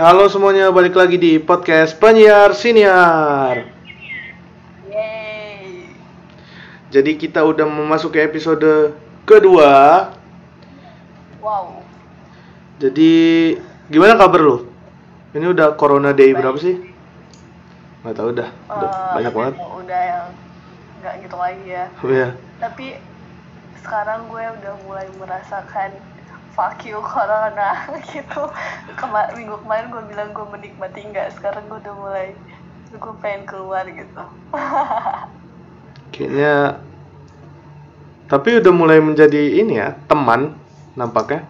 Halo semuanya, balik lagi di podcast Penyiar Siniar. Yeay. Jadi kita udah memasuki episode kedua. Wow. Jadi gimana kabar lu? Ini udah Corona Day berapa sih? Gak tau udah, udah Eh, banyak banget. Udah yang nggak gitu lagi ya. Iya. Tapi sekarang gue udah mulai merasakan fuck you corona gitu. Kema minggu kemarin gue bilang gue menikmati nggak. Sekarang gue udah mulai gue pengen keluar gitu. Kayaknya tapi udah mulai menjadi ini ya, teman nampaknya.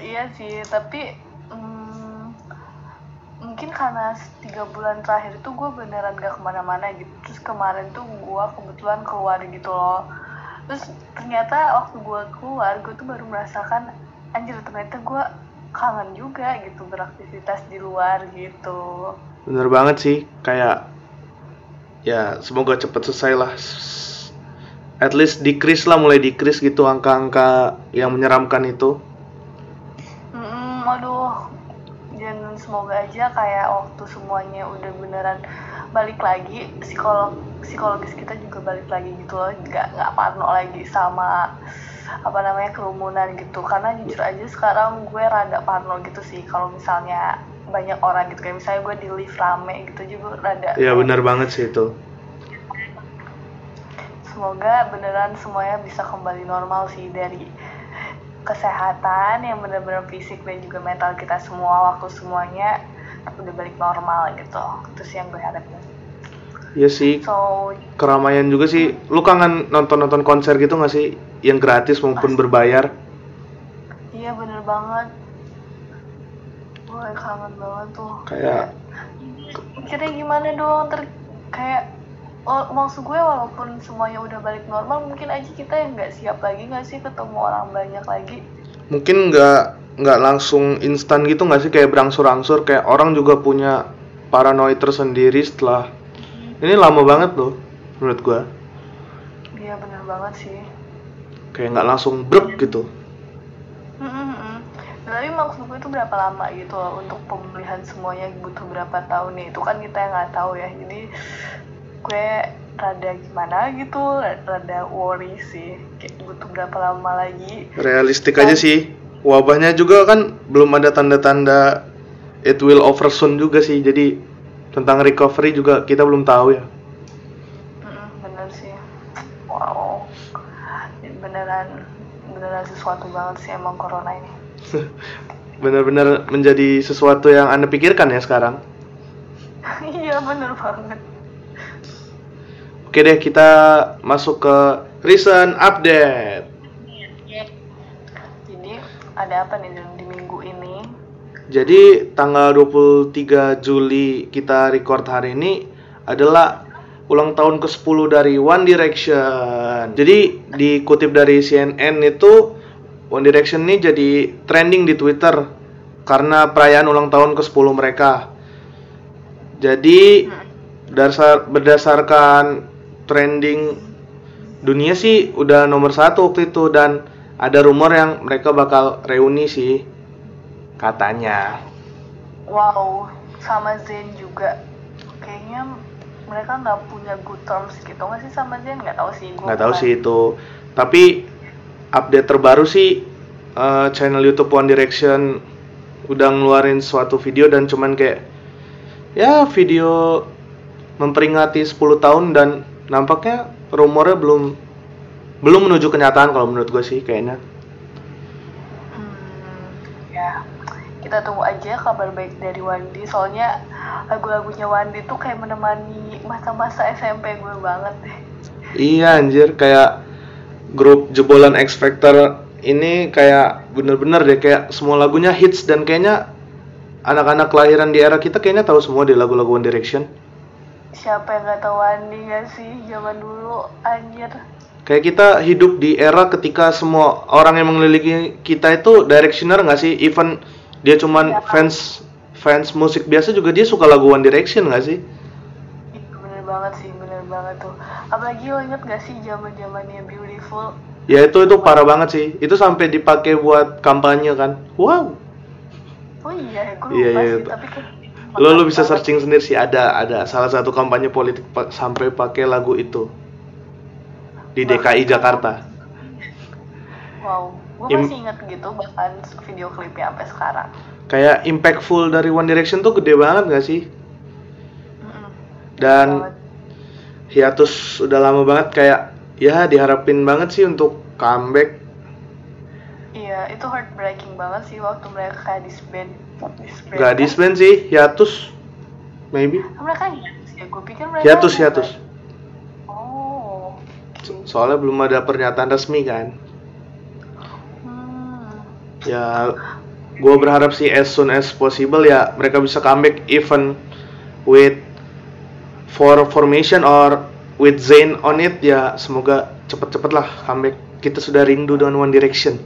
iya sih, tapi mm, mungkin karena tiga bulan terakhir itu gue beneran gak ke mana-mana gitu. Terus kemarin tuh gue kebetulan keluar gitu loh. Terus ternyata waktu gue keluar, gue tuh baru merasakan anjir ternyata gue kangen juga gitu beraktivitas di luar gitu. Bener banget sih, kayak ya semoga cepet selesai lah. At least decrease lah, mulai decrease gitu angka-angka yang menyeramkan itu. Mm, aduh, dan semoga aja kayak waktu semuanya udah beneran balik lagi, psikolog psikologis kita juga balik lagi gitu loh, nggak nggak parno lagi sama apa namanya kerumunan gitu. Karena jujur aja sekarang gue rada parno gitu sih. Kalau misalnya banyak orang gitu. Kayak misalnya gue di lift rame gitu juga rada Ya bener banget sih itu. semoga beneran semuanya bisa kembali normal sih dari kesehatan yang bener-bener fisik dan juga mental kita semua waktu semuanya udah balik normal gitu. Itu sih yang gue harapin Iya sih, so keramaian juga sih. Lu kangen nonton-nonton konser gitu gak sih? Yang gratis maupun berbayar? iya bener banget. Gue kangen banget tuh. Kayak mikirnya gimana dong? Ter kayak oh, maksud gue walaupun semuanya udah balik normal mungkin aja kita yang nggak siap lagi nggak sih ketemu orang banyak lagi? Mungkin nggak nggak langsung instan gitu nggak sih? Kayak berangsur-angsur kayak orang juga punya paranoid tersendiri setelah ini lama banget loh menurut gua. Iya bener banget sih. Kayak nggak langsung brek gitu. Mm-mm. Tapi maksud gue itu berapa lama gitu loh untuk pemulihan semuanya butuh berapa tahun nih itu kan kita yang nggak tahu ya. Jadi gue rada gimana gitu rada worry sih. Kayak butuh berapa lama lagi. Realistik aja sih. Wabahnya juga kan belum ada tanda-tanda it will over soon juga sih. Jadi tentang recovery juga kita belum tahu ya. Bener sih. Wow. Beneran beneran sesuatu banget sih emang corona ini. Benar-benar menjadi sesuatu yang anda pikirkan ya sekarang? Iya bener banget. Oke deh, kita masuk ke recent update. jadi ada apa nih Jadi tanggal 23 Juli kita record hari ini adalah ulang tahun ke-10 dari One Direction. Jadi dikutip dari CNN itu One Direction ini jadi trending di Twitter karena perayaan ulang tahun ke-10 mereka. Jadi dasar berdasarkan trending dunia sih udah nomor satu waktu itu dan ada rumor yang mereka bakal reuni sih katanya Wow, sama Zen juga. Kayaknya mereka nggak punya good terms gitu nggak sih sama Zen? Nggak tahu sih. Nggak tahu sih itu tapi update terbaru sih eh, channel YouTube One Direction udah ngeluarin suatu video dan cuman kayak ya video memperingati 10 tahun dan nampaknya rumornya belum belum menuju kenyataan kalau menurut gue sih kayaknya Hmm, ya, kita tunggu aja kabar baik dari Wandi. Soalnya lagu-lagunya Wandi tuh kayak menemani masa-masa SMP gue banget deh. Iya anjir kayak grup jebolan X Factor ini kayak bener-bener deh kayak semua lagunya hits dan kayaknya anak-anak kelahiran di era kita kayaknya tahu semua deh lagu-lagu One Direction. Siapa yang nggak tahu Wandi nggak sih zaman dulu anjir. Kayak kita hidup di era ketika semua orang yang mengelilingi kita itu directioner nggak sih? Even dia cuman Ya. fans fans musik biasa juga dia suka lagu One Direction nggak sih? Bener banget sih, bener banget tuh. Apalagi lo inget gak sih zaman zamannya Beautiful? Ya itu itu parah banget sih. Itu sampai dipakai buat kampanye kan. Wow. Oh iya, gue lupa Iya, iya, sih, itu. tapi kan lo lo bisa searching sendiri sih ada ada salah satu kampanye politik pa- sampai pakai lagu itu di DKI Jakarta Wow, gue Im- masih inget gitu bahkan video klipnya sampai sekarang. kayak impactful dari One Direction tuh gede banget gak sih Mm-mm. dan hiatus udah lama banget kayak ya diharapin banget sih untuk comeback Iya, itu heartbreaking banget sih waktu mereka kayak disband. disband gak kan? disband sih hiatus maybe Mereka hiatus ya, gue pikir mereka hiatus hiatus Oh. So- soalnya belum ada pernyataan resmi kan. Ya gue berharap sih as soon as possible ya mereka bisa comeback even with for formation or with Zayn on it ya semoga cepet-cepet lah comeback kita sudah rindu dengan One Direction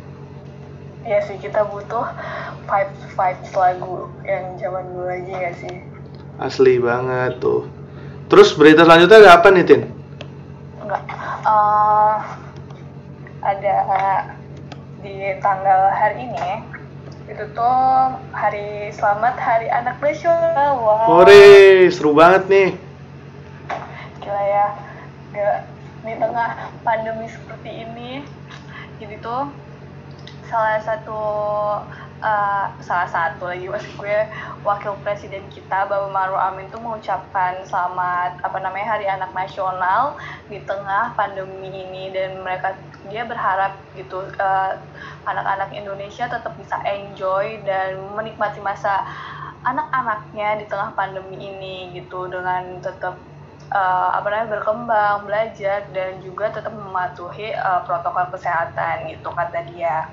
Iya sih, kita butuh vibes vibes lagu yang zaman dulu lagi gak sih? asli banget tuh terus berita selanjutnya ada apa nih Tin? Enggak. Eh, ada di tanggal hari ini itu tuh hari selamat hari anak nasional. Wow. Hore, seru banget nih Gila ya. Gak, di tengah pandemi seperti ini jadi tuh salah satu eh, salah satu lagi maksud gue wakil presiden kita Bapak Maruf Amin tuh mengucapkan selamat apa namanya Hari Anak Nasional di tengah pandemi ini. Dan mereka dia berharap gitu eh, anak-anak Indonesia tetap bisa enjoy dan menikmati masa anak-anaknya di tengah pandemi ini gitu dengan tetap eh, apa namanya berkembang belajar dan juga tetap mematuhi eh, protokol kesehatan gitu kata dia.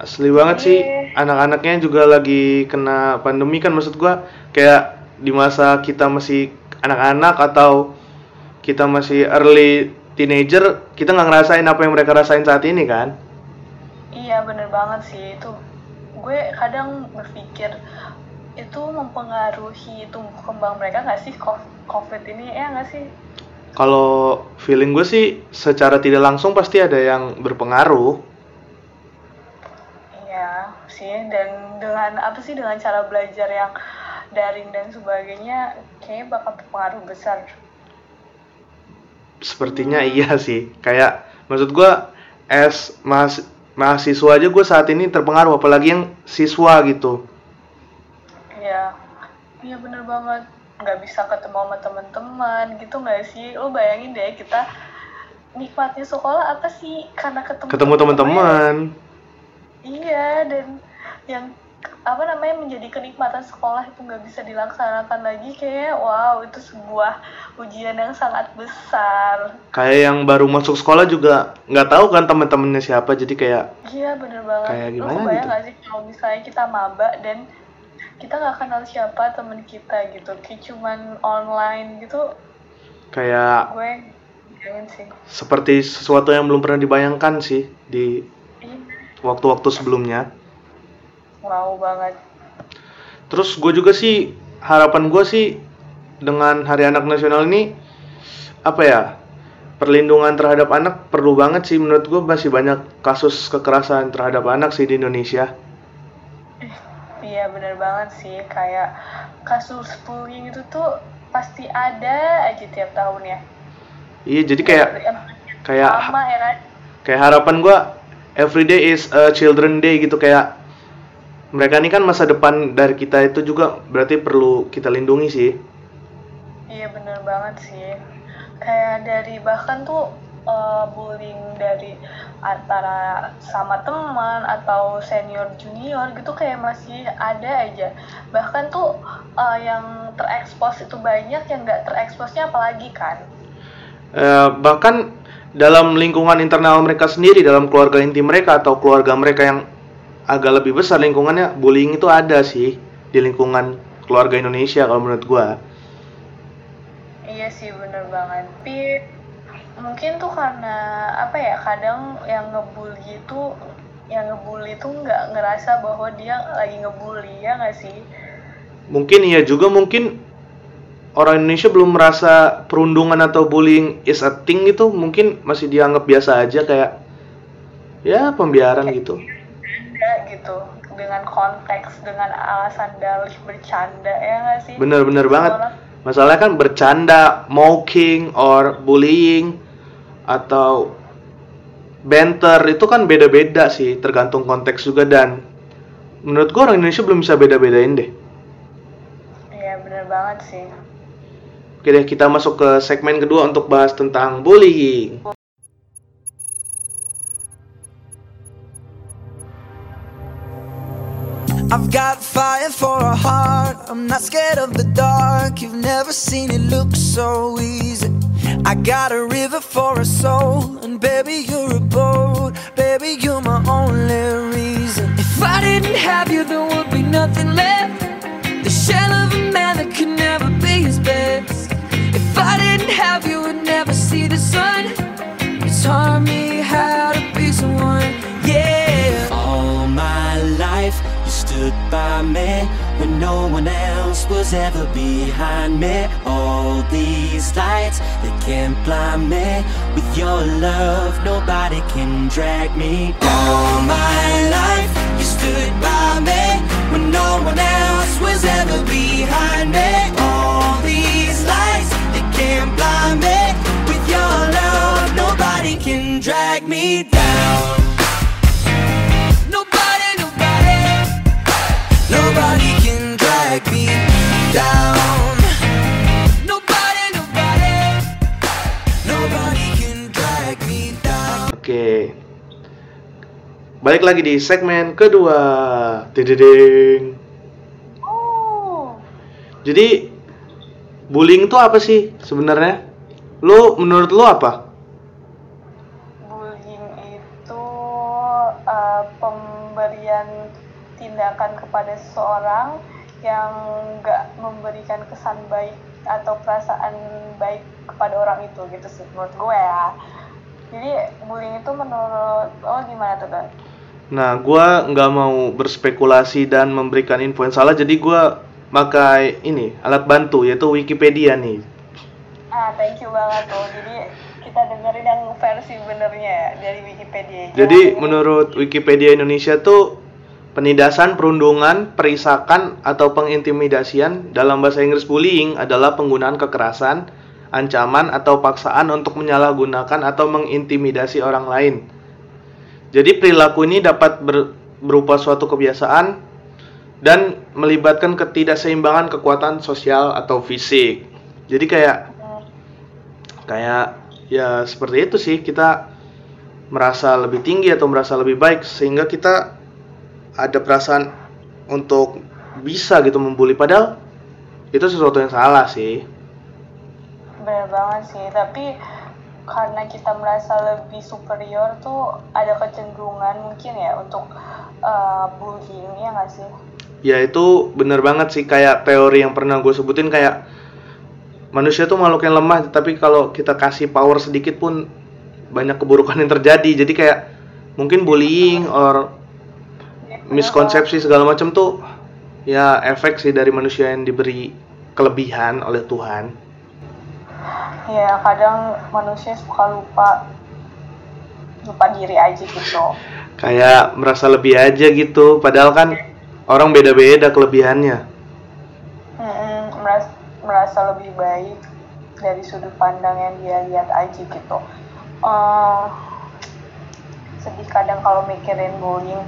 Asli banget sih. Anak-anaknya juga lagi kena pandemi kan maksud gua. Kayak di masa kita masih anak-anak atau kita masih early teenager kita nggak ngerasain apa yang mereka rasain saat ini kan? Iya bener banget sih. Itu gue kadang berpikir itu mempengaruhi tumbuh kembang mereka nggak sih? Co- covid ini ya nggak sih? Kalau feeling gue sih secara tidak langsung pasti ada yang berpengaruh. Iya sih dan dengan apa sih dengan cara belajar yang daring dan sebagainya kayaknya bakal berpengaruh besar. Sepertinya iya sih. Kayak maksud as mahas- mahasiswa aja gue saat ini terpengaruh apalagi yang siswa gitu iya. Iya bener banget. Nggak bisa ketemu sama teman-teman gitu nggak sih? Lo bayangin deh kita nikmatnya sekolah apa sih? Karena ketemu ketemu teman-teman. Iya dan yang apa namanya menjadi kenikmatan sekolah itu nggak bisa dilaksanakan lagi. Kayak wow itu sebuah ujian yang sangat besar. kayak yang baru masuk sekolah juga nggak tahu kan teman-temannya siapa jadi kayak Iya bener banget. Kayak Lu gimana kebayang gitu? nggak sih kalau misalnya kita maba dan kita nggak kenal siapa teman kita gitu, kayak cuman online gitu, kayak gue sih. seperti sesuatu yang belum pernah dibayangkan sih di Iya, waktu-waktu sebelumnya wow banget. Terus gue juga sih harapan gue sih dengan Hari Anak Nasional ini apa ya perlindungan terhadap anak perlu banget sih menurut gue masih banyak kasus kekerasan terhadap anak sih di Indonesia. Iya bener banget sih kayak kasus bullying itu tuh pasti ada aja tiap tahun ya. Iya jadi kayak kayak sama ya kan kayak harapan gue everyday is a children day gitu kayak mereka ini kan masa depan dari kita itu juga berarti perlu kita lindungi sih. iya bener banget sih kayak dari bahkan tuh eh, bullying dari antara sama teman atau senior junior gitu kayak masih ada aja. Bahkan tuh eh, yang terekspos itu banyak yang nggak tereksposnya apalagi kan? Eh, bahkan dalam lingkungan internal mereka sendiri dalam keluarga inti mereka atau keluarga mereka yang agak lebih besar lingkungannya bullying itu ada sih di lingkungan keluarga Indonesia kalau menurut gua. Iya sih bener banget. Tapi mungkin tuh karena apa ya kadang yang ngebully itu yang ngebully itu nggak ngerasa bahwa dia lagi ngebully ya nggak sih? mungkin iya juga mungkin orang Indonesia belum merasa perundungan atau bullying is a thing gitu mungkin masih dianggap biasa aja kayak ya pembiaran gitu Ada gitu. dengan konteks dengan alasan dalih bercanda ya nggak sih Bener-bener banget. Masalahnya kan bercanda, mocking, or bullying, atau banter itu kan beda-beda sih, tergantung konteks juga dan menurut gua orang Indonesia belum bisa beda-bedain deh. iya bener banget sih Oke deh, kita masuk ke segmen kedua untuk bahas tentang bullying. I've got fire for a heart. I'm not scared of the dark. You've never seen it look so easy. I got a river for a soul, and baby, you're a boat. Baby, you're my only reason. If I didn't have you, there would be nothing left. The shell of a man that could never be his best. If I didn't have you, would never see the sun. You taught me how to be someone, yeah. All my life, you stood by me no one else was ever behind me. All these lights, they can't blind me. With your love, nobody can drag me down. All my life, you stood by me when no one else was ever behind me. All these lights, they can't blind me. With your love, nobody can drag me down. Nobody, nobody, nobody, Oke. Balik lagi di segmen kedua. Dededeng. oh Jadi bullying itu apa sih sebenarnya? Lu menurut lu apa? bullying itu uh, pemberian tindakan kepada seseorang yang nggak memberikan kesan baik atau perasaan baik kepada orang itu gitu sih menurut gue ya jadi bullying itu menurut lo gimana tuh Don? Nah, gua nggak mau berspekulasi dan memberikan info yang salah, jadi gua pakai ini alat bantu yaitu Wikipedia nih. ah thank you banget tuh jadi kita dengerin yang versi benernya ya dari Wikipedia Jadi menurut Wikipedia Indonesia tuh penindasan, perundungan, perisakan atau pengintimidasian dalam bahasa Inggris bullying adalah penggunaan kekerasan, ancaman atau paksaan untuk menyalahgunakan atau mengintimidasi orang lain. Jadi perilaku ini dapat ber- berupa suatu kebiasaan dan melibatkan ketidakseimbangan kekuatan sosial atau fisik. Jadi kayak kayak ya seperti itu sih kita merasa lebih tinggi atau merasa lebih baik sehingga kita ada perasaan untuk bisa gitu membuli. Padahal itu sesuatu yang salah sih. Bener banget sih tapi karena kita merasa lebih superior tuh ada kecenderungan mungkin ya untuk uh, bullying ya nggak sih? Ya itu bener banget sih. Kayak teori yang pernah gue sebutin kayak manusia tuh makhluk yang lemah tapi kalau kita kasih power sedikit pun banyak keburukan yang terjadi. Jadi kayak mungkin bullying or miskonsepsi segala macam tuh ya efek sih dari manusia yang diberi kelebihan oleh Tuhan. Ya kadang manusia suka lupa lupa diri aja gitu. Kayak merasa lebih aja gitu padahal kan orang beda-beda kelebihannya. Mm-mm, merasa, merasa lebih baik dari sudut pandang yang dia lihat aja gitu. Eh, sedih kadang kalau mikirin bullying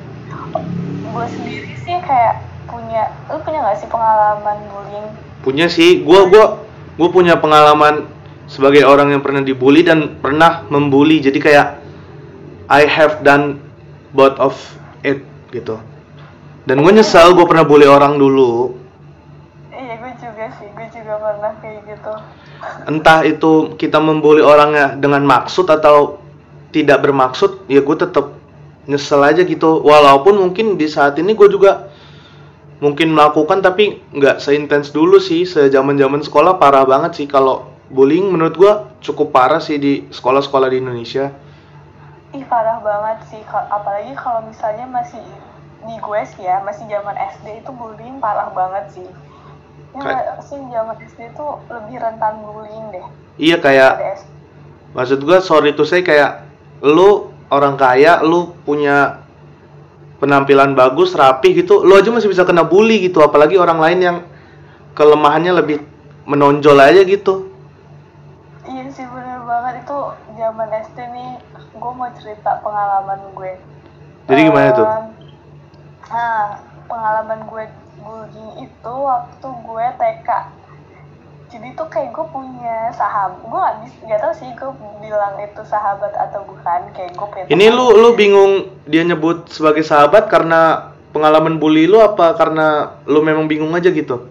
gue sendiri sih kayak punya lu punya nggak sih pengalaman bullying? Punya sih. Gua gua gua punya pengalaman sebagai orang yang pernah dibully dan pernah membuli jadi kayak I have done both of it gitu. Dan gue nyesal gue pernah bully orang dulu. Iya gue juga sih. Gue juga pernah kayak gitu. Entah itu kita membuli orangnya dengan maksud atau tidak bermaksud ya gue tetap nyesel aja gitu. Walaupun mungkin di saat ini gue juga mungkin melakukan tapi nggak seintens dulu sih. Sejaman zaman sekolah parah banget sih. Kalau bullying menurut gue cukup parah sih di sekolah-sekolah di Indonesia. Ih parah banget sih. Apalagi kalau misalnya masih di gue sih ya masih zaman SD itu bullying parah banget sih. Ya sih zaman SD tuh lebih rentan bullying deh. Iya kayak maksud gue sorry tuh saya kayak lu orang kaya lu punya penampilan bagus rapi gitu lo aja masih bisa kena bully gitu apalagi orang lain yang kelemahannya lebih menonjol aja gitu Iya sih bener banget itu zaman SD nih gue mau cerita pengalaman gue. Jadi gimana tuh? Nah pengalaman gue bullying itu waktu gue TK. Jadi tuh kayak gue punya sahabat, gue gak bisa, gak tau sih gue bilang itu sahabat atau bukan, kayak gue punya ini lu lu bingung dia nyebut sebagai sahabat karena pengalaman bully lu apa karena lu memang bingung aja gitu?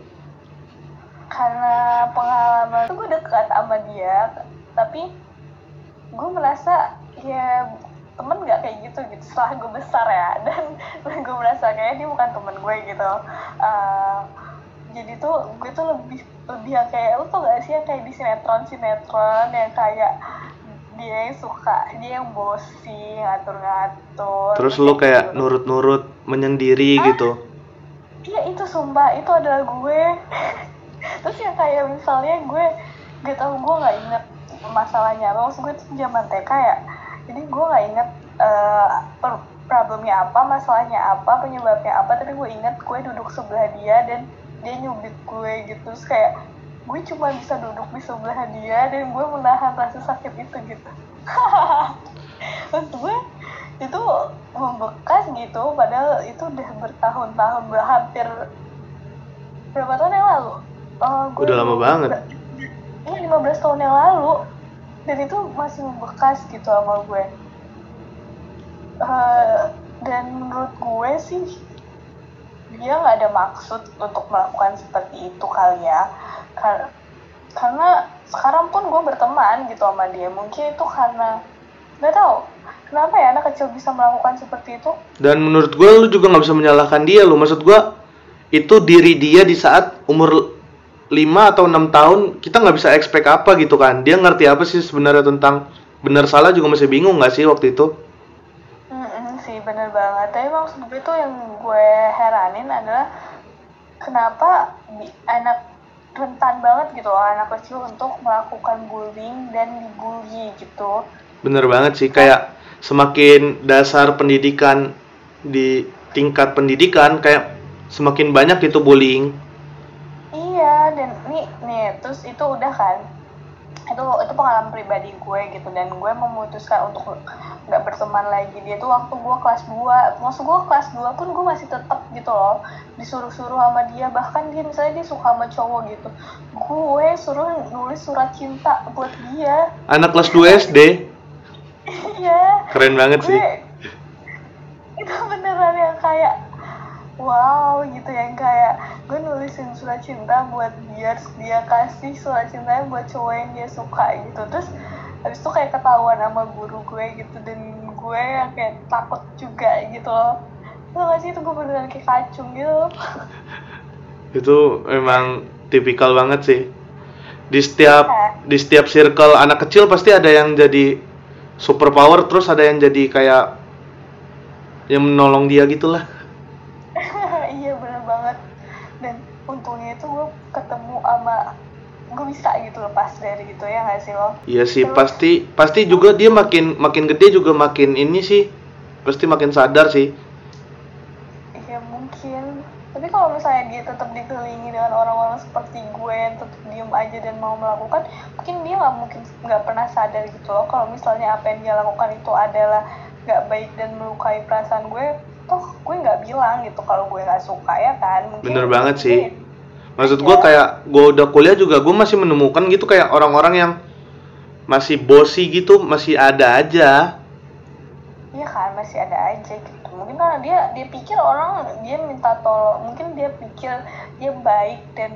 Karena pengalaman tuh gue dekat sama dia tapi gue merasa ya temen nggak kayak gitu gitu setelah gue besar ya. Dan gue merasa kayak dia bukan temen gue gitu. Eh, jadi tuh gue tuh lebih lebih yang kayak lu tuh gak sih yang kayak di sinetron sinetron yang kayak dia yang suka dia yang bosi ngatur-ngatur terus lu kayak gitu. nurut-nurut menyendiri gitu Iya itu sumpah itu adalah gue. Terus yang kayak misalnya gue gak tau gue nggak inget masalahnya apa. Maksud gue itu zaman TK ya. Jadi gue nggak inget per- problemnya apa, masalahnya apa, penyebabnya apa. Tapi gue inget gue duduk sebelah dia dan dia nyubit gue gitu. Terus kayak gue cuma bisa duduk di sebelah dia dan gue menahan rasa sakit itu gitu. Maksud gue itu membekas gitu padahal itu udah bertahun-tahun hampir berapa tahun yang lalu Eh, gue Udah lama banget. iya 15 tahun yang lalu dan itu masih membekas gitu sama gue Eh, dan menurut gue sih dia nggak ada maksud untuk melakukan seperti itu kali ya. Kar- karena sekarang pun gue berteman gitu sama dia. Mungkin itu karena nggak tahu. Kenapa ya anak kecil bisa melakukan seperti itu? Dan menurut gue lu juga nggak bisa menyalahkan dia lu maksud gue itu diri dia di saat umur 5 atau enam tahun kita nggak bisa expect apa gitu kan. Dia ngerti apa sih sebenarnya tentang benar salah juga masih bingung nggak sih waktu itu bener banget. Tapi maksud gue tuh yang gue heranin adalah kenapa anak rentan banget gitu loh anak kecil untuk melakukan bullying dan dibully gitu. Bener banget sih kayak semakin dasar pendidikan di tingkat pendidikan kayak semakin banyak itu bullying. Iya dan nih nih terus itu udah kan itu itu pengalaman pribadi gue gitu. Dan gue memutuskan untuk nggak berteman lagi. Dia tuh waktu gue kelas 2 maksud gue kelas 2 pun gue masih tetap gitu loh. Disuruh-suruh sama dia. Bahkan dia misalnya dia suka sama cowok gitu. Gue suruh nulis surat cinta buat dia. Anak kelas 2 SD iya. Keren banget sih. gue itu beneran yang kayak wow gitu yang kayak gue nulisin surat cinta buat dia dia kasih surat cintanya buat cowok yang dia suka gitu. Terus habis itu kayak ketahuan sama guru gue gitu dan gue yang kayak takut juga gitu loh. Gak sih itu gue beneran kayak kacung gitu itu memang tipikal banget sih. Di setiap di setiap circle anak kecil pasti ada yang jadi super power terus ada yang jadi kayak yang menolong dia gitulah iya bener banget dan untungnya itu gue ketemu sama bisa gitu lepas dari gitu ya gak sih lo iya sih pasti pasti juga dia makin makin gede juga makin ini sih pasti makin sadar sih Iya mungkin. Tapi kalau misalnya dia tetap dikelilingi dengan orang-orang seperti gue yang tetap diem aja dan mau melakukan, mungkin dia nggak mungkin nggak pernah sadar gitu loh. Kalau misalnya apa yang dia lakukan itu adalah nggak baik dan melukai perasaan gue, toh gue nggak bilang gitu kalau gue nggak suka ya kan. Mungkin Bener banget sih. Gue- maksud gua kayak gua udah kuliah juga gua masih menemukan gitu kayak orang-orang yang masih bosi gitu masih ada aja Iya kan masih ada aja gitu. Mungkin karena dia dia pikir orang dia minta tolong, mungkin dia pikir dia baik dan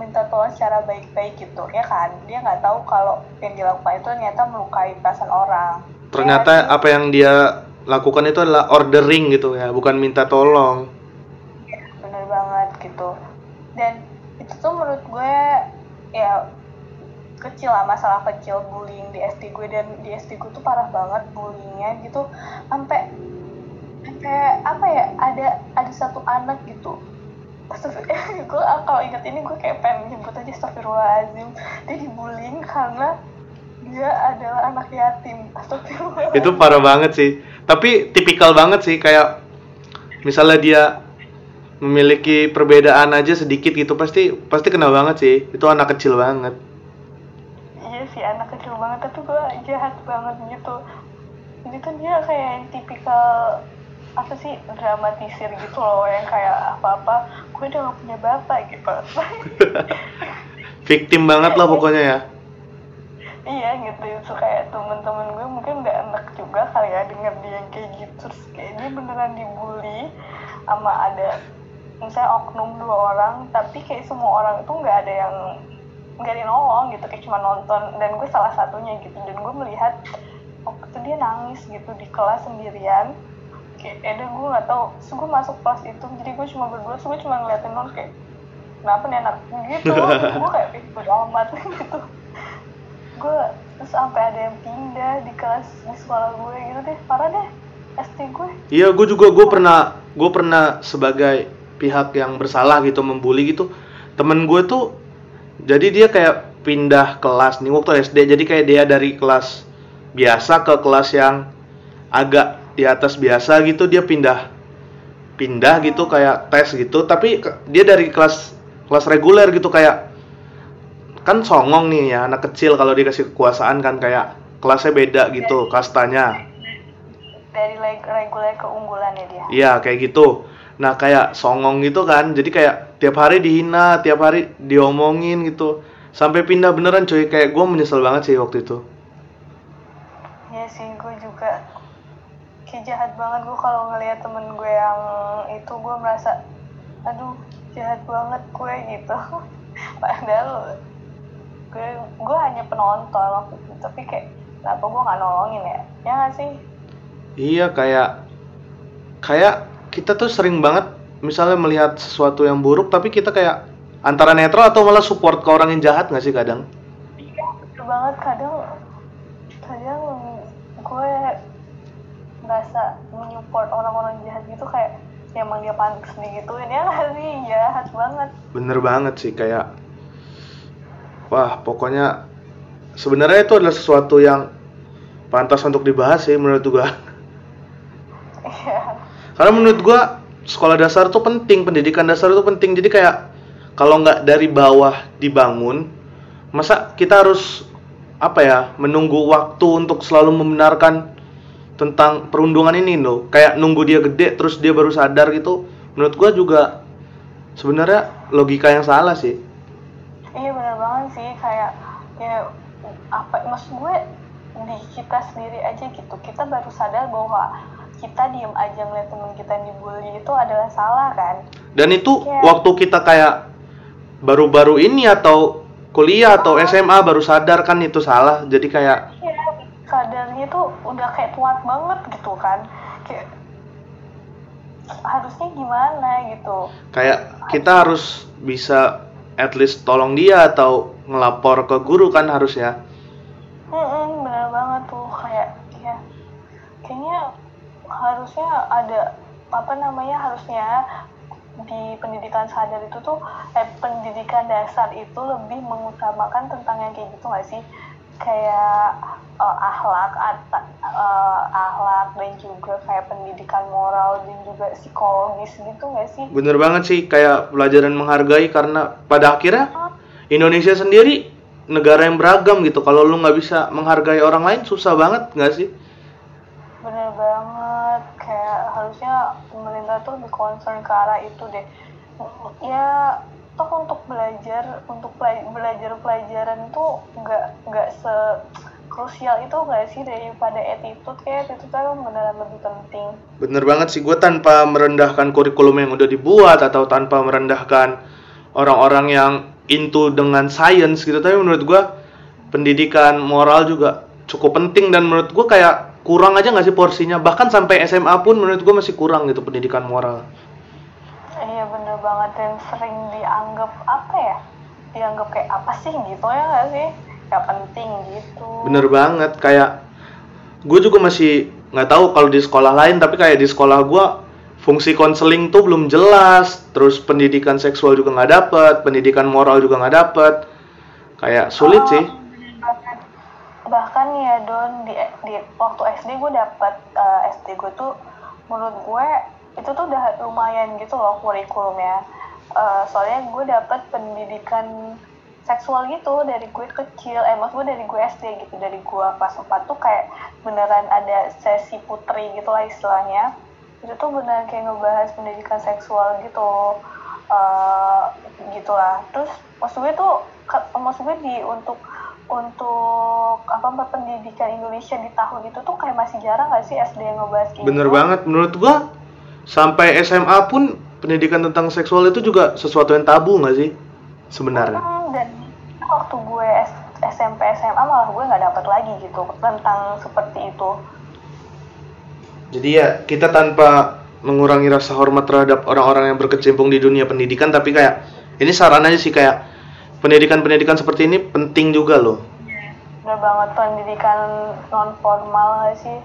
minta tolong secara baik-baik gitu ya kan. Dia nggak tahu kalau yang dilakukan itu ternyata melukai perasaan orang. ternyata Ya, apa yang dia lakukan itu adalah ordering gitu ya bukan minta tolong bener banget gitu. Dan itu menurut gue ya kecil lah masalah kecil bullying di SD gue dan di SD gue tuh parah banget bullyingnya gitu. Sampai sampai apa ya ada ada satu anak gitu. Gue kalau inget ini gue kayak pengen nyebut aja Astagfirullahaladzim. Dia dibullying karena dia adalah anak yatim. Itu parah banget sih. Tapi tipikal banget sih kayak misalnya dia memiliki perbedaan aja sedikit gitu pasti pasti kena banget sih. Itu anak kecil banget. Iya sih anak kecil banget tapi gue jahat banget gitu. Jadi tuh dia kayak yang tipikal apa sih dramatisir gitu loh yang kayak apa-apa. Gue udah gak punya bapak gitu. Victim banget lah pokoknya ya. Iya gitu. Itu kayak temen-temen gue mungkin nggak enak juga kali ya denger dia yang kayak gitu. Terus kayak dia beneran dibully sama ada misalnya oknum dua orang tapi kayak semua orang itu nggak ada yang nggak ada yang nolong gitu kayak cuma nonton dan gue salah satunya gitu dan gue melihat waktu itu dia nangis gitu di kelas sendirian kayak ada gue nggak tahu terus gue masuk kelas itu jadi gue cuma berdua terus gue cuma ngeliatin non kayak kenapa nih anak gitu gue kayak bodo amat gitu. Gue terus sampai ada yang pindah di kelas di sekolah gue gitu deh parah deh SD gue. Iya gue juga gue pernah gue pernah sebagai pihak yang bersalah gitu membuli gitu temen gue tuh jadi dia kayak pindah kelas nih waktu SD jadi kayak dia dari kelas biasa ke kelas yang agak di atas biasa gitu dia pindah pindah gitu kayak tes gitu tapi dia dari kelas kelas reguler gitu kayak kan songong nih ya anak kecil kalau dikasih kekuasaan kan kayak kelasnya beda gitu kastanya dari reguler keunggulan ya dia Iya kayak gitu. Nah kayak songong gitu kan, jadi kayak tiap hari dihina, tiap hari diomongin gitu, sampai pindah beneran cuy. Kayak gue menyesal banget sih waktu itu. Iya sih, gue juga kayak jahat banget gue kalau ngeliat temen gue yang itu gue merasa, aduh jahat banget gue gitu. Padahal gue gue hanya penonton waktu itu, tapi kayak kenapa gue nggak nolongin ya? Ya nggak sih? Iya kayak kayak kita tuh sering banget misalnya melihat sesuatu yang buruk, tapi kita kayak antara netral atau malah support ke orang yang jahat nggak sih kadang? Iya, betul banget kadang kadang gue merasa menyupport orang-orang jahat gitu kayak ya emang dia pantas digituin ya nggak sih jahat banget Bener banget sih kayak wah pokoknya sebenarnya itu adalah sesuatu yang pantas untuk dibahas sih menurut gua. Karena menurut gua sekolah dasar tuh penting, pendidikan dasar tuh penting. Jadi kayak kalau nggak dari bawah dibangun, masa kita harus apa ya menunggu waktu untuk selalu membenarkan tentang perundungan ini loh. Kayak nunggu dia gede terus dia baru sadar gitu. Menurut gua juga sebenarnya logika yang salah sih. iya bener banget sih kayak ya apa maksud gue di kita sendiri aja gitu kita baru sadar bahwa kita diem aja ngeliat temen kita dibully itu adalah salah kan Dan itu Iya. waktu kita kayak baru-baru ini atau kuliah atau SMA baru sadar kan itu salah. Jadi kayak Iya, sadarnya tuh udah kayak kuat banget gitu kan. Kayak harusnya gimana gitu. kayak kita harus bisa at least tolong dia atau ngelapor ke guru kan harusnya. Hmm, bener banget tuh kayak ya kayaknya harusnya ada apa namanya harusnya di pendidikan sadar itu tuh eh, pendidikan dasar itu lebih mengutamakan tentang yang kayak gitu nggak sih kayak eh, akhlak at- eh, akhlak dan juga kayak pendidikan moral dan juga psikologis gitu nggak sih Bener banget sih kayak pelajaran menghargai karena pada akhirnya Indonesia sendiri negara yang beragam gitu. Kalau lu nggak bisa menghargai orang lain susah banget nggak sih? Bener banget, kayak harusnya pemerintah tuh lebih concern ke arah itu deh. Ya, toh untuk belajar, untuk belajar pelajaran tuh nggak nggak se krusial itu nggak sih daripada attitude kayak attitude kan beneran lebih penting. Bener banget sih gue tanpa merendahkan kurikulum yang udah dibuat atau tanpa merendahkan orang-orang yang into dengan science gitu. Tapi menurut gue pendidikan moral juga cukup penting dan menurut gue kayak kurang aja nggak sih porsinya. Bahkan sampai SMA pun menurut gue masih kurang gitu pendidikan moral. Iya bener banget dan sering dianggap apa ya? Dianggap kayak apa sih gitu ya nggak sih? Gak penting gitu. Bener banget kayak gue juga masih nggak tahu kalau di sekolah lain tapi kayak di sekolah gue fungsi konseling tuh belum jelas terus pendidikan seksual juga nggak dapet pendidikan moral juga nggak dapet kayak sulit Oh, sih bahkan ya don di, di waktu SD gue dapet eh, SD gue tuh menurut gue itu tuh udah lumayan gitu loh kurikulumnya. Eh, soalnya gue dapet pendidikan seksual gitu dari gue kecil. Eh gue dari gue SD gitu. Dari gue kelas 4 tuh kayak beneran ada sesi putri gitu lah istilahnya. Itu tuh beneran kayak ngebahas pendidikan seksual gitu. Eh gitulah. Terus maksud gue tuh maksud gue di untuk untuk apa pendidikan Indonesia di tahun itu tuh kayak masih jarang gak sih SD yang ngebahas kayak Bener gitu? banget menurut gua sampai SMA pun pendidikan tentang seksual itu juga sesuatu yang tabu nggak sih sebenarnya? Hmm, dan waktu gue SMP SMA malah gue nggak dapet lagi gitu tentang seperti itu Jadi ya kita tanpa mengurangi rasa hormat terhadap orang-orang yang berkecimpung di dunia pendidikan tapi kayak ini saran aja sih kayak pendidikan-pendidikan seperti ini penting juga loh. udah banget pendidikan non formal gak sih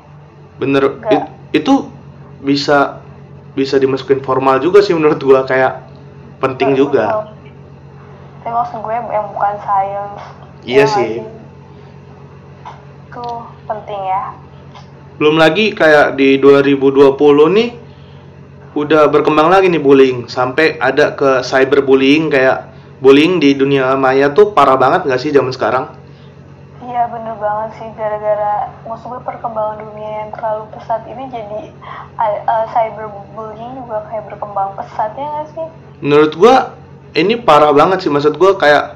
Bener it- itu bisa bisa dimasukin formal juga sih menurut gua kayak penting juga. tapi maksud gue yang bukan science Iya Ya sih. itu penting ya Belum lagi kayak di 2020 nih udah berkembang lagi nih bullying sampai ada ke cyberbullying kayak bullying di dunia maya tuh parah banget nggak sih zaman sekarang? Iya bener banget sih gara-gara maksud gue perkembangan dunia yang terlalu pesat ini jadi uh, cyberbullying juga kayak berkembang pesat ya nggak sih? Menurut gua ini parah banget sih maksud gua kayak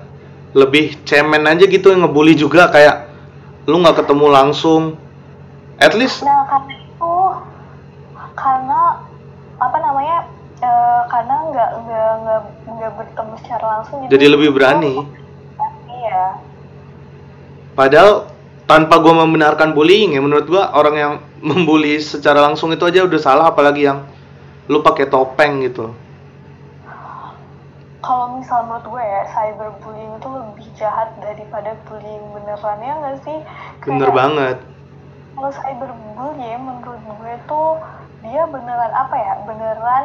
lebih cemen aja gitu yang ngebully juga kayak lu nggak ketemu langsung at least Nah karena itu karena apa namanya karena nggak nggak nggak nggak bertemu secara langsung jadi lebih berani? Iya. Padahal tanpa gua membenarkan bullying ya menurut gua orang yang membuli secara langsung itu aja udah salah apalagi yang lu pakai topeng gitu. Kalau misal menurut gue ya cyberbullying itu lebih jahat daripada bullying beneran ya nggak sih? bener Kayak- banget. kalau cyberbullying menurut gue tuh dia beneran apa ya? Beneran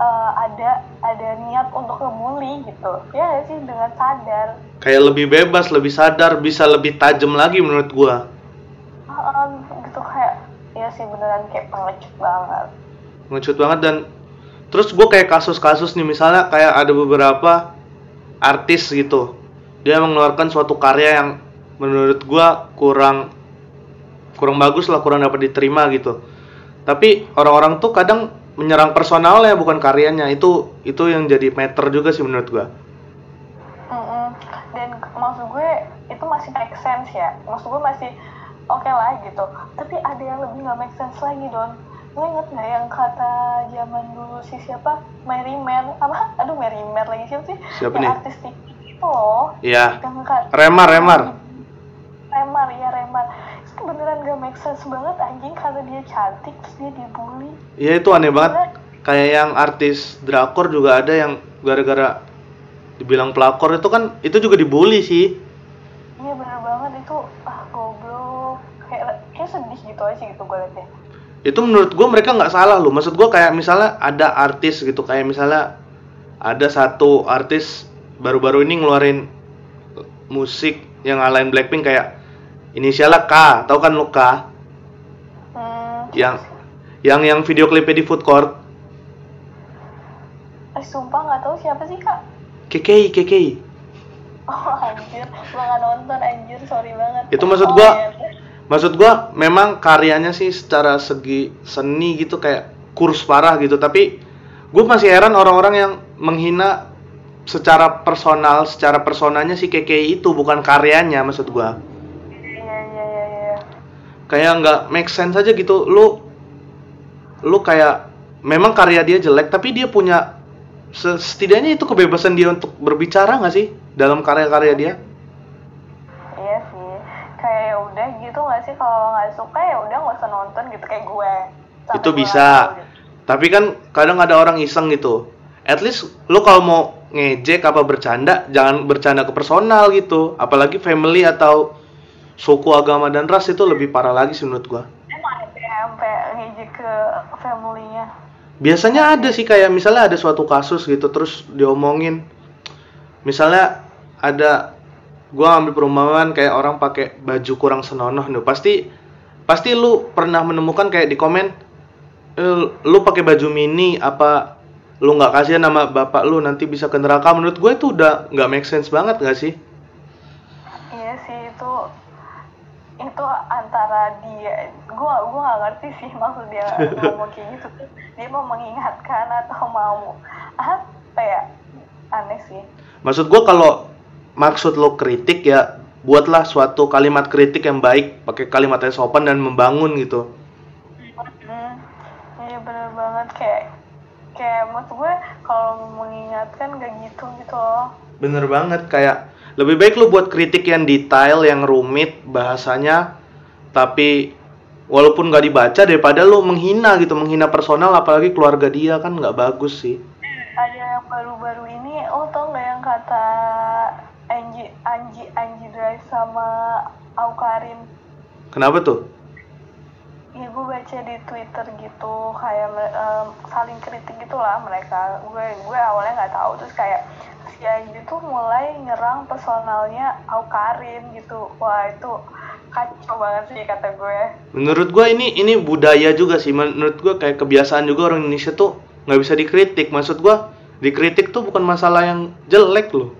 eh, ada ada niat untuk ngebully gitu. Ya nggak sih? Dengan sadar. Kayak lebih bebas lebih sadar bisa lebih tajam lagi menurut gua. Ah, gitu kayak ya sih beneran kayak pengecut banget. Ngecut banget dan terus gue kayak kasus-kasus nih misalnya kayak ada beberapa artis gitu. Dia mengeluarkan suatu karya yang menurut gua kurang kurang bagus lah kurang dapat diterima gitu. Tapi orang-orang tuh kadang menyerang personalnya bukan karyanya. Itu itu yang jadi meter juga sih menurut gua. Mm-mm. dan maksud gue itu masih make sense ya. Maksud gue masih oke lah gitu. Tapi ada yang lebih nggak make sense lagi don. Lo inget nggak yang kata zaman dulu si siapa? Mary Mer apa? Aduh Mary Mer lagi siapa sih? Siapa yang nih? artis itu loh. Iya. Remar Remar. Remar ya Remar beneran gak make sense banget anjing karena dia cantik terus dia dibully. Iya itu aneh banget. Kayak yang artis drakor juga ada yang gara-gara dibilang pelakor itu kan itu juga dibully sih. Iya bener banget itu ah goblok. Kayak kayak sedih gitu aja gitu gue liatnya. Itu menurut gue mereka nggak salah loh. Maksud gue kayak misalnya ada artis gitu kayak misalnya ada satu artis baru-baru ini ngeluarin musik yang ngalahin Blackpink kayak inisialnya K tau kan lo K? Hmm, yang yang yang video klipnya di food court. Eh sumpah nggak tahu siapa sih kak. KKI KKI oh anjir. Gue nggak nonton anjir. Sorry banget. Itu maksud Oh, gua- iya. maksud gue memang karyanya sih secara segi seni gitu kayak kurus parah gitu. Tapi gue masih heran orang-orang yang menghina secara personal secara personanya si KKI itu bukan karyanya maksud gue iya iya iya iya kayak nggak make sense aja gitu. Lu lu kayak memang karya dia jelek tapi dia punya se- setidaknya itu kebebasan dia untuk berbicara nggak sih dalam karya-karya dia? Iya sih. Kayak ya udah gitu nggak sih? Kalau nggak suka ya udah nggak usah nonton gitu kayak gue. Sampai Itu bisa. gitu. tapi kan kadang ada orang iseng gitu. At least lu kalau mau ngejek apa bercanda jangan bercanda ke personal gitu. Apalagi family atau suku agama dan ras itu lebih parah lagi sih menurut gua. Emang ada yang sampai ngejek ke family-nya? Biasanya ada sih kayak misalnya ada suatu kasus gitu terus diomongin. Misalnya ada gua ngambil perumpamaan kayak orang pakai baju kurang senonoh nih. Pasti pasti lu pernah menemukan kayak di komen eh, lu pakai baju mini apa lu nggak kasihan nama bapak lu nanti bisa ke neraka? Menurut gue itu udah nggak make sense banget nggak sih iya sih itu itu antara dia gua gua nggak ngerti sih maksud dia ngomong kayak gitu. Dia mau mengingatkan atau mau apa ya? Aneh sih. Maksud gue kalau maksud lo kritik ya buatlah suatu kalimat kritik yang baik pakai kalimat yang sopan dan membangun gitu. Hmm, iya bener banget. Kayak kayak maksud gue kalau mengingatkan gak gitu gitu loh. Bener banget kayak lebih baik lu buat kritik yang detail yang rumit bahasanya tapi walaupun nggak dibaca daripada lu menghina gitu menghina personal apalagi keluarga dia kan nggak bagus sih. Ada yang baru-baru ini lo tau nggak yang kata Anji Anji Anji Drive sama Aukarin? Kenapa tuh Iya gue baca di Twitter gitu kayak em, saling kritik gitulah mereka. Gue gue awalnya nggak tahu terus kayak si Anji tuh mulai nyerang personalnya Aukarin gitu. Wah itu kacau banget sih kata gue. menurut gua ini ini budaya juga sih menurut gua kayak kebiasaan juga orang Indonesia tuh nggak bisa dikritik maksud gua dikritik tuh bukan masalah yang jelek loh.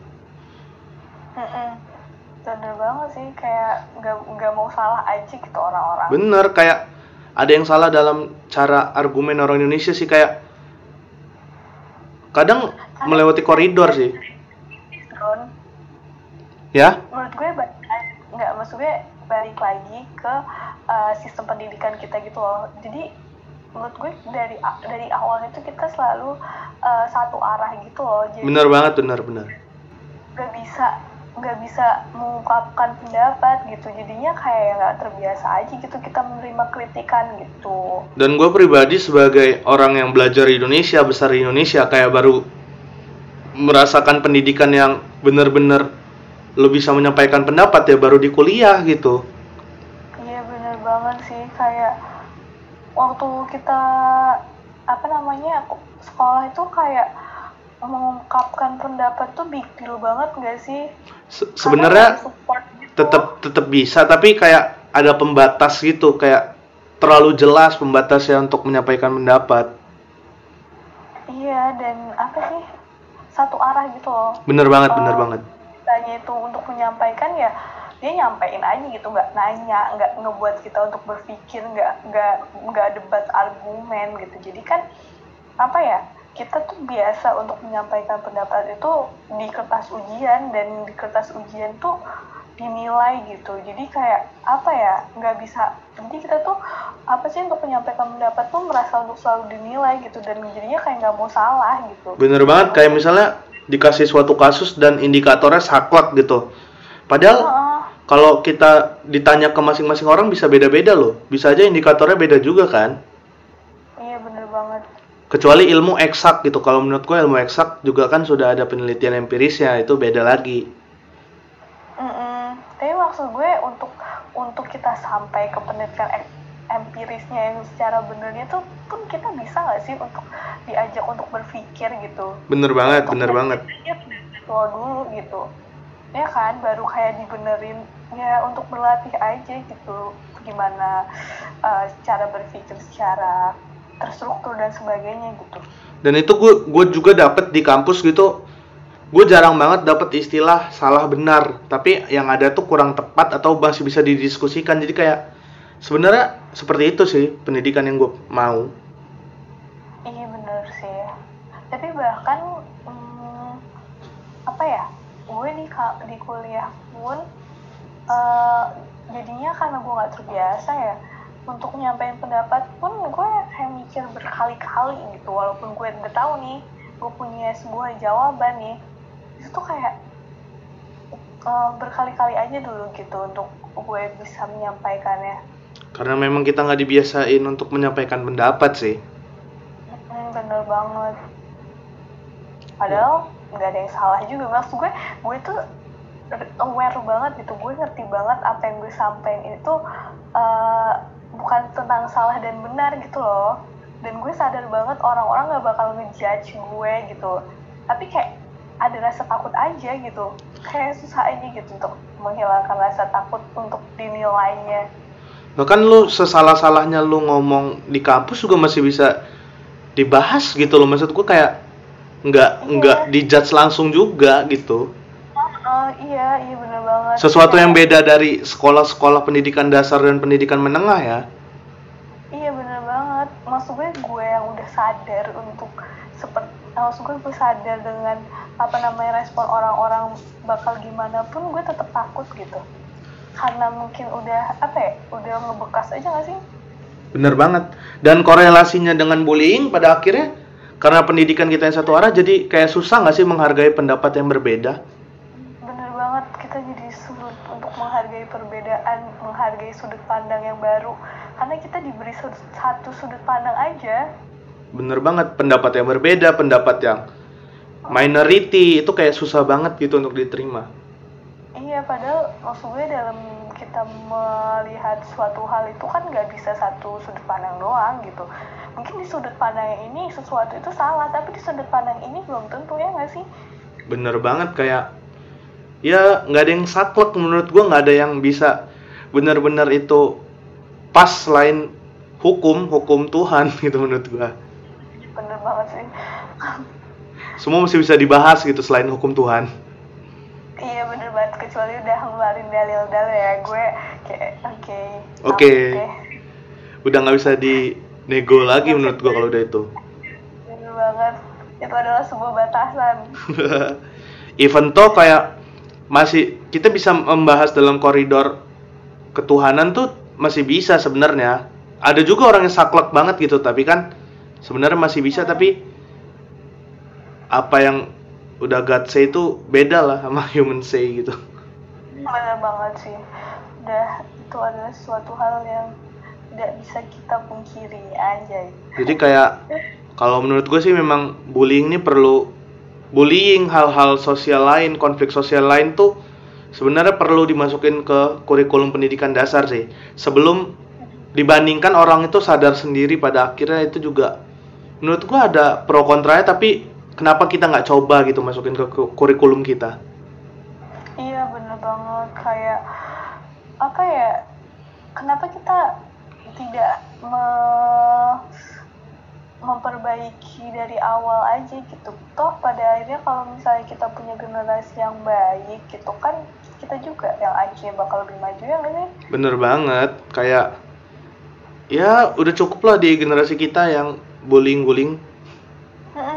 Bener banget sih kayak nggak nggak mau salah aja gitu orang-orang. bener kayak ada yang salah dalam cara argumen orang Indonesia sih kayak kadang melewati koridor sih. Ya? Menurut gue ba- nggak maksud gue balik lagi ke uh, sistem pendidikan kita gitu loh. Jadi menurut gue dari dari awal itu kita selalu uh, satu arah gitu loh. Jadi bener banget bener bener nggak bisa nggak bisa mengungkapkan pendapat gitu. Jadinya kayak ya nggak terbiasa aja gitu kita menerima kritikan gitu. Dan gue pribadi sebagai orang yang belajar di Indonesia besar di Indonesia kayak baru merasakan pendidikan yang bener-bener lo bisa menyampaikan pendapat ya baru di kuliah gitu. Iya bener banget sih. Kayak waktu kita apa namanya sekolah itu kayak mengungkapkan pendapat tuh big deal banget gak sih? Se- sebenarnya gitu. tetap tetap bisa tapi kayak ada pembatas gitu kayak terlalu jelas pembatasnya untuk menyampaikan pendapat Iya dan apa sih satu arah gitu loh. bener banget bener Oh. banget Tanya itu untuk menyampaikan ya dia nyampein aja gitu nggak nanya nggak ngebuat kita untuk berpikir nggak nggak nggak debat argumen gitu jadi kan apa ya kita tuh biasa untuk menyampaikan pendapat itu di kertas ujian dan di kertas ujian tuh dinilai gitu. Jadi kayak apa ya nggak bisa. Jadi kita tuh apa sih untuk menyampaikan pendapat tuh merasa untuk selalu dinilai gitu dan jadinya kayak nggak mau salah gitu. Bener banget kayak misalnya dikasih suatu kasus dan indikatornya saklek gitu. Padahal Heeh. kalau kita ditanya ke masing-masing orang bisa beda-beda loh. Bisa aja indikatornya beda juga kan kecuali ilmu eksak gitu kalau menurut gue ilmu eksak juga kan sudah ada penelitian empirisnya itu beda lagi Mm-mm. Tapi maksud gue untuk untuk kita sampai ke penelitian ek- empirisnya yang secara benernya tuh pun kita bisa nggak sih untuk diajak untuk berpikir gitu. bener banget Untuk bener banget lo dulu gitu. Ya kan baru kayak dibenerin ya untuk berlatih aja gitu gimana uh, cara berpikir secara terstruktur dan sebagainya gitu. dan itu gue gue juga dapet di kampus gitu gue jarang banget dapet istilah salah benar tapi yang ada tuh kurang tepat atau masih bisa didiskusikan jadi kayak sebenarnya seperti itu sih pendidikan yang gue mau Iya bener sih. Tapi bahkan hmm, apa ya? Gue di di kuliah pun eh, jadinya karena gue nggak terbiasa ya untuk nyampein pendapat pun gue kayak mikir berkali-kali gitu walaupun gue udah tahu nih gue punya sebuah jawaban nih itu tuh kayak eh, berkali-kali aja dulu gitu untuk gue bisa menyampaikannya karena memang kita nggak dibiasain untuk menyampaikan pendapat sih Hmm, bener banget. Padahal nggak ada yang salah juga. Maksud gue, gue tuh aware banget gitu. Gue ngerti banget apa yang gue sampein itu eh, bukan tentang salah dan benar gitu loh. Dan gue sadar banget orang-orang nggak bakal ngejudge gue gitu. Tapi kayak ada rasa takut aja gitu. Kayak susah aja gitu untuk menghilangkan rasa takut untuk dinilainya. bahkan lu sesalah-salahnya lu ngomong di kampus juga masih bisa dibahas gitu loh maksud gua kayak nggak Iya. nggak dijudge langsung juga gitu iya iya bener banget sesuatu yang Kayak- beda dari sekolah-sekolah pendidikan dasar dan pendidikan menengah ya Iya bener banget. Maksud gue gue yang udah sadar untuk seperti maksud gue gue sadar dengan apa namanya respon orang-orang bakal gimana pun gue tetap takut gitu. Karena mungkin udah apa ya, udah ngebekas aja gak sih? bener banget dan korelasinya dengan bullying pada akhirnya karena pendidikan kita yang satu arah jadi kayak susah nggak sih menghargai pendapat yang berbeda kita jadi sulit untuk menghargai perbedaan, menghargai sudut pandang yang baru. Karena kita diberi sudut- satu sudut pandang aja. bener banget pendapat yang berbeda pendapat yang minority itu kayak susah banget gitu untuk diterima Iya, padahal maksud gue dalam kita melihat suatu hal itu kan nggak bisa satu sudut pandang doang gitu. Mungkin di sudut pandang ini sesuatu itu salah, tapi di sudut pandang ini belum tentu ya nggak sih? bener banget kayak ya nggak ada yang saklek menurut gua nggak ada yang bisa bener-bener itu pas selain hukum hukum Tuhan gitu menurut gua Bener banget sih. semua masih bisa dibahas gitu selain hukum Tuhan iya bener banget, kecuali udah ngeluarin dalil-dalil ya gue kayak oke. Oke. udah nggak bisa dinego lagi menurut gua kalau udah itu Bener banget. Itu adalah sebuah batasan. even toh kayak masih kita bisa membahas dalam koridor ketuhanan tuh masih bisa sebenarnya ada juga orang yang saklek banget gitu tapi kan sebenarnya masih bisa tapi apa yang udah God say itu beda lah sama human say gitu Bener banget sih. Udah itu adalah suatu hal yang tidak bisa kita pungkiri aja. jadi kayak kalau menurut gue sih memang bullying ini perlu bullying hal-hal sosial lain konflik sosial lain tuh sebenarnya perlu dimasukin ke kurikulum pendidikan dasar sih sebelum dibandingkan orang itu sadar sendiri pada akhirnya itu juga menurut gua ada pro kontranya tapi kenapa kita nggak coba gitu masukin ke ku- kurikulum kita Iya bener banget kayak apa ya? Kenapa kita tidak me- memperbaiki dari awal aja gitu? Toh pada akhirnya kalau misalnya kita punya generasi yang baik gitu kan kita juga yang akhirnya bakal lebih maju ya sih? bener banget kayak ya udah cukup lah di generasi kita yang bullying bullying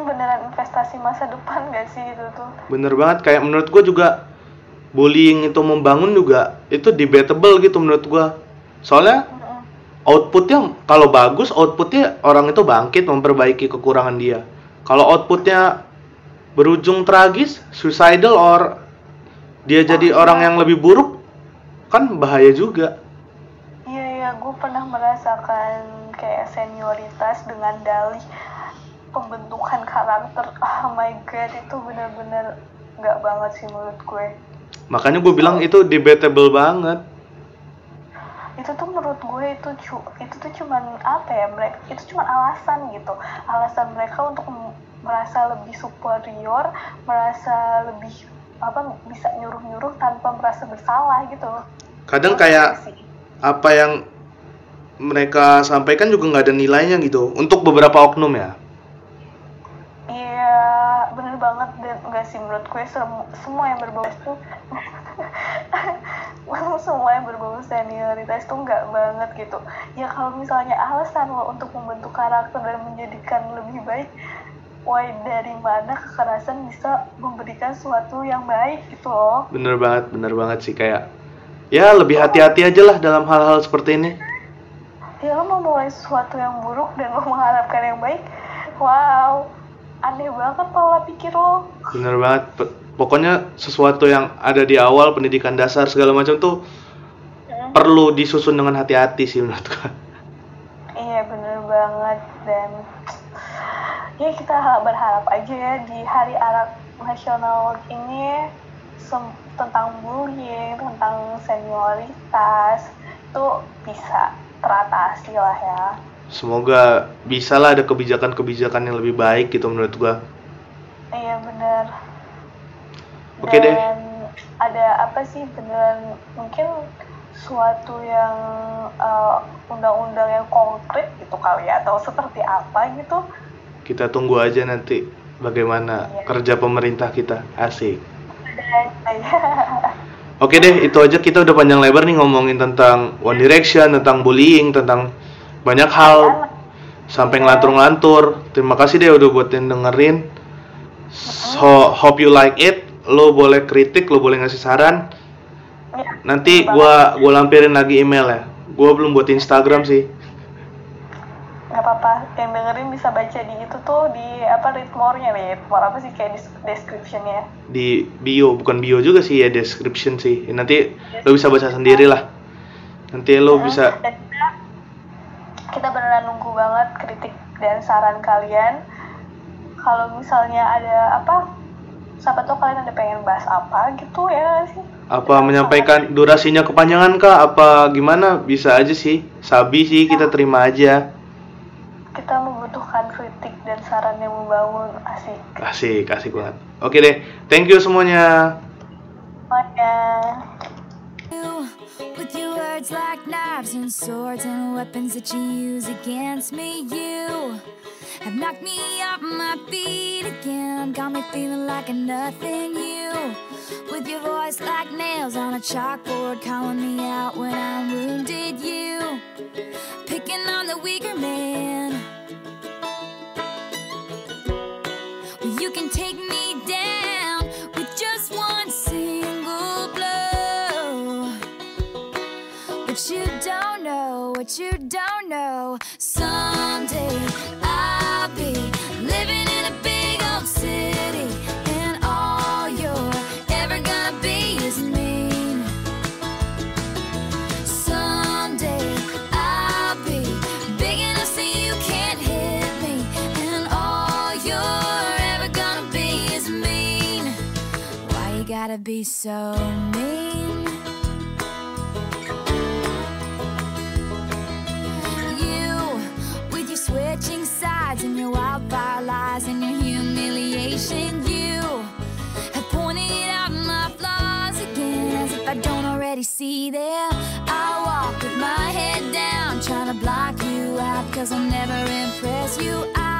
beneran investasi masa depan gak sih itu tuh? bener banget kayak menurut gua juga bullying itu membangun juga itu debatable gitu menurut gua soalnya Mm-mm. Outputnya kalau bagus outputnya orang itu bangkit memperbaiki kekurangan dia kalau outputnya berujung tragis suicidal or dia jadi orang yang lebih buruk kan bahaya juga Iya iya, gue pernah merasakan kayak senioritas dengan dalih pembentukan karakter. Oh my god, itu bener-bener nggak banget sih menurut gue. makanya gue bilang itu debatable banget Itu tuh menurut gue itu cu- itu tuh cuman apa ya mereka itu cuman alasan gitu, alasan mereka untuk merasa lebih superior, merasa lebih apa bisa nyuruh-nyuruh tanpa merasa bersalah gitu. kadang kayak apa yang mereka sampaikan juga nggak ada nilainya gitu untuk beberapa oknum ya. Iya, bener banget dan enggak sih menurut gue sem- semua yang berbau itu semua yang berbau senioritas tuh enggak banget gitu. Ya kalau misalnya alasan lo untuk membentuk karakter dan menjadikan lebih baik, why dari mana kekerasan bisa memberikan sesuatu yang baik gitu loh. bener banget bener banget sih kayak ya lebih hati-hati aja lah dalam hal-hal seperti ini Ya lo mau mulai sesuatu yang buruk dan lo mengharapkan yang baik, wow, aneh banget pola pikir lo. bener banget pokoknya sesuatu yang ada di awal pendidikan dasar segala macam tuh perlu disusun dengan hati-hati sih menurut gua Iya bener banget dan ya kita ha- berharap aja ya di Hari Anak Nasional ini sem- tentang bullying, tentang senioritas itu bisa teratasi lah ya. semoga bisa lah ada kebijakan-kebijakan yang lebih baik gitu menurut gua Iya bener. Oke deh. Dan ada apa sih beneran mungkin suatu yang uh, undang-undang yang konkret gitu kali ya atau seperti apa gitu kita tunggu aja nanti bagaimana Iya. kerja pemerintah kita asik Oke deh, itu aja kita udah panjang lebar nih ngomongin tentang One Direction, tentang bullying, tentang banyak hal sampai ngelantur-ngelantur. Terima kasih deh udah buat yang dengerin. So, hope you like it. Lo boleh kritik, lo boleh ngasih saran. Ya, Nanti bener gua gua lampirin lagi email ya. Gua belum buat Instagram sih. nggak apa-apa yang dengerin bisa baca di itu tuh di apa read more-nya nih read more apa sih kayak dis- description-nya Di bio, bukan bio juga sih ya, description sih. Nanti lo bisa baca sendiri lah. Nanti lo bisa dan kita, kita beneran nunggu banget kritik dan saran kalian kalau misalnya ada apa siapa tahu kalian ada pengen bahas apa gitu ya sih? Apa menyampaikan durasinya kepanjangan kah? Apa gimana? Bisa aja sih. Sabi sih kita terima aja. Kita membutuhkan kritik dan saran yang membangun. Asik. Asik asik banget. Oke deh. Thank you semuanya. Semuanya with your words like knives and swords and weapons that you use against me. You have knocked me off my feet again, got me feeling like a nothing. You with your voice like nails on a chalkboard, calling me out when I'm wounded. You picking on the weaker man. What you don't know. Someday I'll be living in a big old city, and all you're ever gonna be is mean. Someday I'll be big enough so you can't hit me, and all you're ever gonna be is mean. Why you gotta be so mean? Sides and your wildfire lies and your humiliation, you have pointed out my flaws again as if I don't already see them. I walk with my head down, trying to block you out, cause I'll never impress you. I